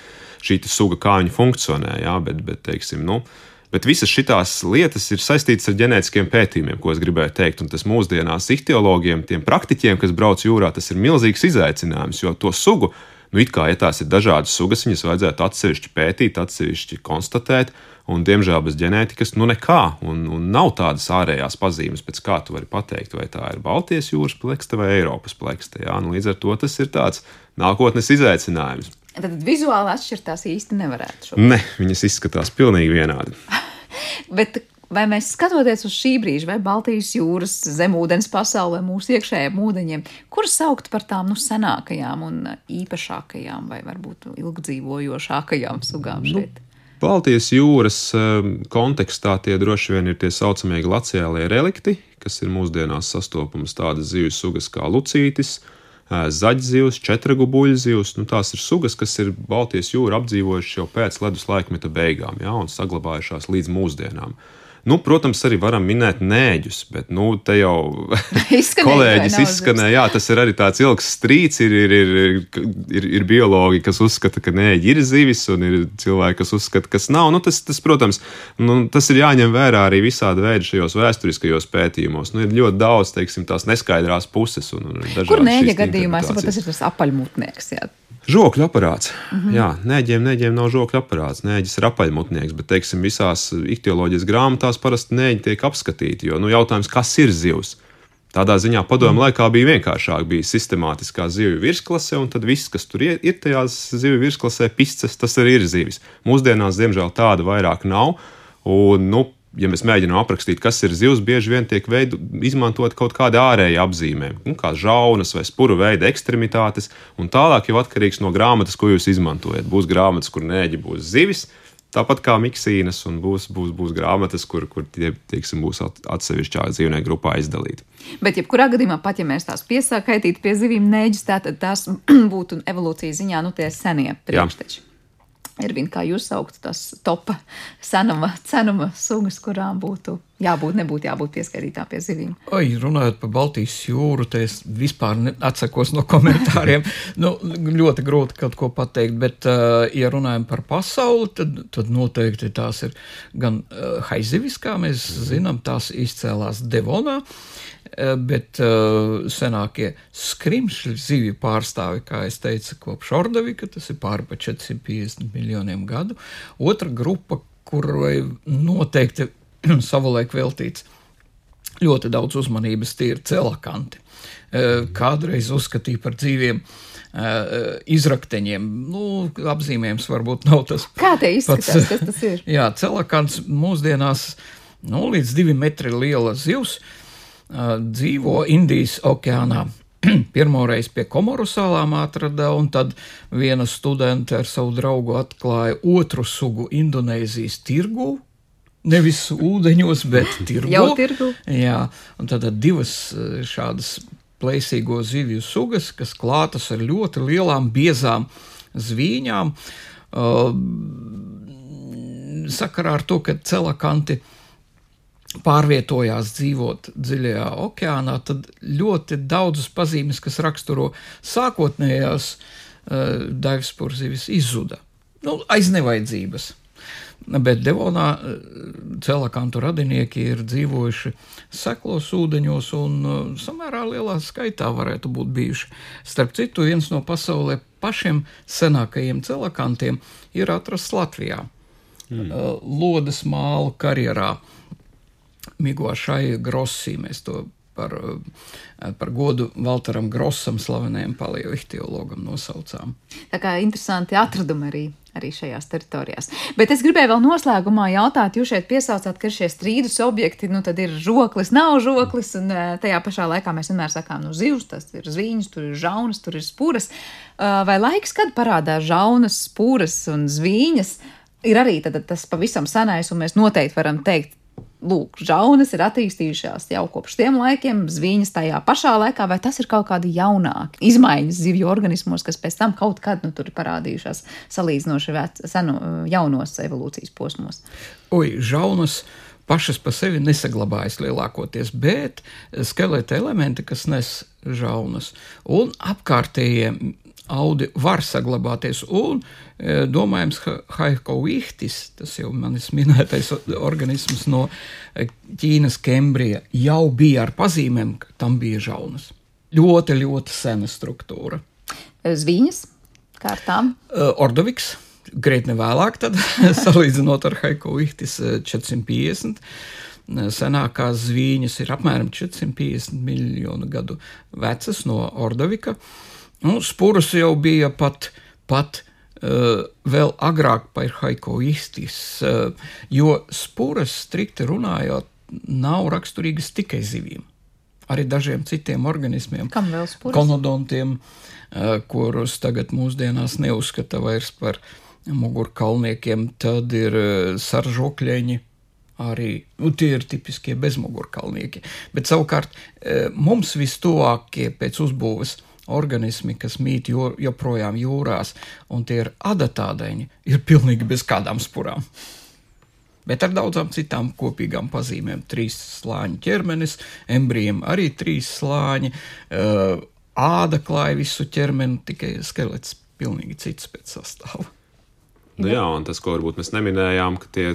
šī suga, kā viņa funkcionē. Jā, bet, bet, teiksim, nu, Bet visas šīs lietas ir saistītas ar ģenētiskiem pētījumiem, ko es gribēju teikt. Un tas mūsdienās ihtiologiem, tiem praktiķiem, kas brauc jūrā, tas ir milzīgs izaicinājums, jo to sugu Nu, it kā, ja tās ir dažādas sugas, viņas vajadzētu atsevišķi pētīt, atsevišķi konstatēt, un, diemžēl, bez ģenētikas, nu, nekā. Un, un nav tādas ārējās pazīmes, pēc kā tu vari pateikt, vai tā ir Baltijas jūras plakste vai Eiropas plakste. Nu, līdz ar to tas ir tāds nākotnes izaicinājums. Tad vizuāli atšķirtās īsti nevarētu. Šobrīd. Ne, viņas izskatās pilnīgi vienādi. Bet Vai mēs skatoties uz šī brīža, vai Baltijas jūras zemūdens pasauli, vai mūsu iekšējiem ūdeņiem, kuras saukt par tām nu, senākajām un īpašākajām, vai varbūt ilgdzīvojošākajām sugām nu, šeit? Nu, Baltijas jūras um, kontekstā tie droši vien ir tie saucamie glaciālie relikti, kas ir mūsdienās sastopamas tādas zivju sugas kā lucītis, uh, zaļzivs, četragu buļzivs. Nu, tās ir sugas, kas ir Baltijas jūru apdzīvojušas jau pēc ledus laikmeta beigām ja, un saglabājušās līdz mūsdienām. Uh, Nu, protams, arī varam minēt nēģus, bet nu, te jau kolēģis izskanēja, jā, tas ir arī tāds ilgs strīds. Ir, ir, ir, ir, ir biologi, kas uzskata, ka nēģi ir zivis, un ir cilvēki, kas uzskata, ka tas nav. Nu, tas, tas, protams, nu, tas ir jāņem vērā arī visādi veidi šajos vēsturiskajos pētījumos. Nu, ir ļoti daudz, teiksim, tās neskaidrās puses. Un, un Kur nēģa gadījumā, tas ir tas apaļmutnieks? Jā. Žokļu aparāts. Mm -hmm. Jā, nēģiem, nēģiem nav žokļu aparāts. Nēģis ir apaļmutnieks, bet, teiksim, visās iktioloģijas grāmatās parasti nēģi tiek apskatīti. Jo nu, jautājums, kas ir zivs? Tādā ziņā padomu mm. laikā bija vienkāršāk, bija sistemātiskā zivju virsklase, un tad viss, kas tur ir, ir tajās zivju virsklasē, pisces, tas arī ir zivis. Mūsdienās, diemžēl, tāda vairāk nav. Un, nu, ja mēs mēģinām aprakstīt, kas ir zivs, bieži vien tiek veidu, izmantot kaut kāda ārēja apzīmē, nu, kā žaunas vai spuru veida ekstremitātes, un tālāk jau atkarīgs no grāmatas, ko jūs izmantojat. Būs grāmatas, kur nēģi būs zivis, tāpat kā miksīnas, un būs, būs, būs grāmatas, kur, kur tie teiksim, būs atsevišķā dzīvnieku grupā izdalīti. Bet, jebkurā gadījumā, pat ja mēs tās piesākaitītu pie zivīm nēģis, tā, tad tās būtu evolūcijas ziņā nu, tie senie priekšteči. Irvīna, kā jūs sauktu tās topa senuma, cenuma sugas, kurām būtu jābūt, nebūtu jābūt pieskaitītām pie zivīm? Oi, runājot par Baltijas jūru, te es vispār atsakos no komentāriem. nu, ļoti grūti kaut ko pateikt, bet, uh, ja runājam par pasauli, tad, tad noteikti tās ir gan uh, haizivis, kā mēs zinām, tās izcēlās Devonā. Uh, Eh, bet uh, senākie skrimšļu zivju pārstāvi, kā es teicu, kopš Ordovika, tas ir pāri pa 450 miljoniem gadu. Otra grupa, kurai noteikti savulaik veltīts ļoti daudz uzmanības, tie ir celakanti. Uh, kādreiz uzskatīja par dzīviem izrakteņiem. Nu, apzīmējums varbūt nav tas pats. Kā te izskatās, pats, kas tas ir? Jā, celakants mūsdienās nu, līdz divi metri liela zivs. Uh, dzīvo Indijas okeānā. Pirmoreiz pie Komoru salām atrada, un tad viena studente ar savu draugu atklāja otru sugu Indonēzijas tirgu. Nevis ūdeņos, bet tirgu. Jau tirgu. Jā, un tad divas šādas plēsīgo zivju sugas, kas klātas ar ļoti lielām, biezām zvīņām. Uh, sakarā ar to, ka celakanti uh, pārvietojās dzīvot dziļajā okeānā, tad ļoti daudzas pazīmes, kas raksturo sākotnējās uh, daivspurzīves, izzuda. Nu, aiz nevajadzības. Bet Devonā uh, celakantu radinieki ir dzīvojuši seklos ūdeņos un uh, samērā lielā skaitā varētu būt bijuši. Starp citu, viens no pasaulē pašiem senākajiem celakantiem ir atrasts Latvijā. Mm. Lodes māla karjerā. Miguašai Grosī mēs to par, uh, par godu Valteram Grossam, slavenajam paleoihtiologam nosaucām. Tā kā interesanti atradumi arī arī šajās teritorijās. Bet es gribēju vēl noslēgumā jautāt, jūs šeit piesaucāt, ka šie strīdus objekti, nu tad ir žoklis, nav žoklis, un tajā pašā laikā mēs vienmēr sakām, nu zivs, tas ir zviņas, tur ir žaunas, tur ir spūras. Vai laiks, kad parādās žaunas, spūras un zviņas, ir arī tas pavisam senais, un mēs noteikti varam teikt, lūk, žaunas ir attīstījušās jau kopš tiem laikiem, zvīņas tajā pašā laikā, vai tas ir kaut kādi jaunāki izmaiņas zivju organismos, kas pēc tam kaut kad nu, tur parādījušās salīdzinoši senu, jaunos evolūcijas posmos? Oi, žaunas! Pašas par sevi nesaglabājas lielākoties, bet skeleta elementi, kas nes žaunas, un apkārtējie audi var saglabāties. Un domājams, ka Haikovihtis, tas jau manis minētais organisms no e, Ķīnas Kembrija, jau bija ar pazīmēm, ka tam bija žaunas. Ļoti, ļoti sena struktūra. Zviņas kārtām? Ordoviks. Krietni vēlāk, tad, salīdzinot ar Haikovihtis 450. Senākās zvīņas ir apmēram 450 miljonu gadu vecas no Ordovika. Nu, Spūras jau bija pat, pat vēl agrāk par haikoistis, uh, jo spūras, strikti runājot, nav raksturīgas tikai zivīm. Arī dažiem citiem organismiem, spūras? konodontiem, uh, kurus tagad mūsdienās neuzskata vairs par mugurkalniekiem, tad ir saržokļiņi, arī nu, tie ir tipiskie bezmugurkalnieki. Bet savukārt mums vistuvākie pēc uzbūves organismi, kas mīt jo, joprojām jūrās, un tie ir adatādeņi, ir pilnīgi bez kādām spurām. Bet ar daudzām citām kopīgām pazīmēm. Trīs slāņu ķermenis, embrijiem arī trīs slāņi, āda klāja visu ķermeni, tikai skelets pilnīgi cits pēc sastāvā. Nu, jā, un tas, ko varbūt mēs neminējām, ka tie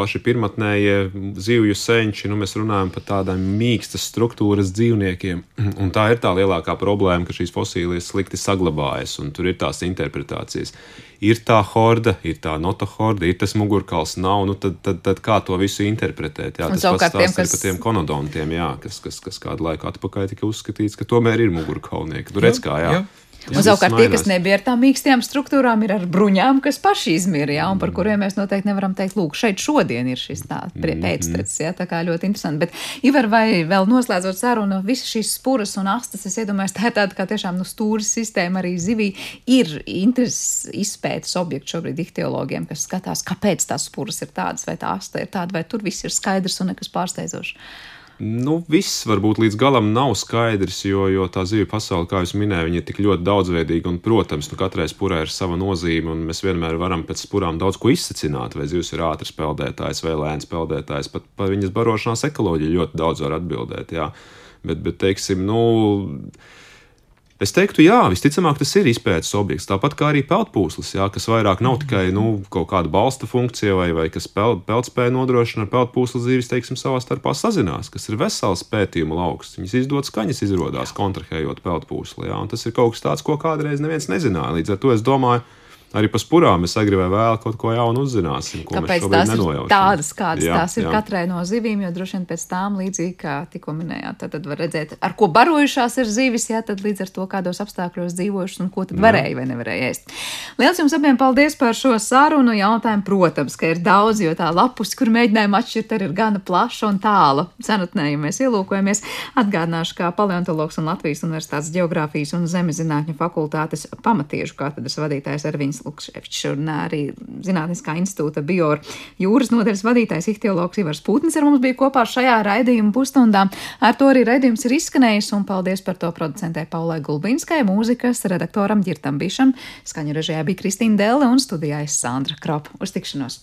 paši pirmotnējie zivju senči, nu, mēs runājam par tādām mīkstas struktūras dzīvniekiem. Un tā ir tā lielākā problēma, ka šīs fosilijas slikti saglabājas, un tur ir tās interpretācijas. Ir tā horda, ir tā notohorda, ir tas mugurkauls, nav. Nu, tad, tad, tad kā to visu interpretēt? Jā, tas pats tiem, kas... par tiem konodontiem, jā, kas, kas, kas kādu laiku atpakaļ tika uzskatīts, ka tomēr ir mugurkaulnieki. Tur redz, kā jā. jā. Un savukārt tie, kas nebija ar tām mīkstajām struktūrām, ir ar bruņām, kas paši izmirst, ja, un par kuriem mēs noteikti nevaram teikt, lūk, šeit šodien ir šis tāds mhm. pēctecis, ja, tā kā ļoti interesanti. Bet, Ivar, vai vēl noslēdzot sarunu, visas šīs spuras un astes, es iedomājos, tā ir tāda kā tiešām nu, stūris sistēma arī zivī, ir intereses izpētes objekts šobrīd ihtiologiem, kas skatās, kāpēc tās spuras ir tādas, vai tā asta ir tāda, vai tur viss ir skaidrs un nekas pārsteidzošs. Nu, viss varbūt līdz galam nav skaidrs, jo, jo tā zivju pasaule, kā jūs minējāt, ir tik ļoti daudzveidīga. Un, protams, nu, katrai spurai ir sava nozīme, un mēs vienmēr varam pēc spurām daudz ko izsacināt. Vai zivs ir ātrs peldētājs vai lēns peldētājs. Pat par viņas barošanās ekoloģiju ļoti daudz var atbildēt. Jā. Bet, bet teiksim, nu Es teiktu, jā, visticamāk, tas ir izpētes objekts. Tāpat kā arī peldpūslis, jā, kas vairāk nav tikai nu, kaut kāda balsta funkcija, vai, vai kas peld, peldspēju nodrošina ar peldpūslis dzīves, teiksim, savā starpā sazinās, kas ir vesels pētījuma lauks. Viņas izdod skaņas, izrādās kontrahējot peldpūsli. Jā, tas ir kaut kas tāds, ko kādreiz neviens nezināja. Līdz ar to es domāju, ka arī pa spurām mēs vai vēl kaut ko jaunu uzzināsim. Ko Kāpēc tās ir tādas, kādas jā, tās ir jā. katrai no zivīm, jo droši vien pēc tām līdzīgi kā tikko minējāt, tad, tad var redzēt, ar ko barojušās ir zivis, jā, tad līdz ar to kādos apstākļos dzīvojušas un ko tad varēja vai nevarēja ēst. Liels jums abiem paldies par šo sarunu jautājumu. Protams, ka ir daudz, jo tā lapus, kur mēģinājām atšķirt, ir gana plaša un tāla. Senatnē, ja mēs ielūkojamies, atgādināšu, kā paleontologs un Latvijas Universitātes geogrāfijas un zemezinātņu fakultātes pamatiežu katedras vadītājs Ervins Jānis Lukševičs un arī Zinātniskā institūta bior jūras nodaļas vadītājs ihtiologs Ivars Putnis ar mums bija kopā šajā raidījuma pusstundā. Ar to arī raidījums ir izskanējis un paldies par to producentē Paulai Gulbinskai, mūzikas redaktoram Girtam Bišam, skaņu režijā bija Kristīna Delle un studijā es Sandra Kropa. Uz tikšanos!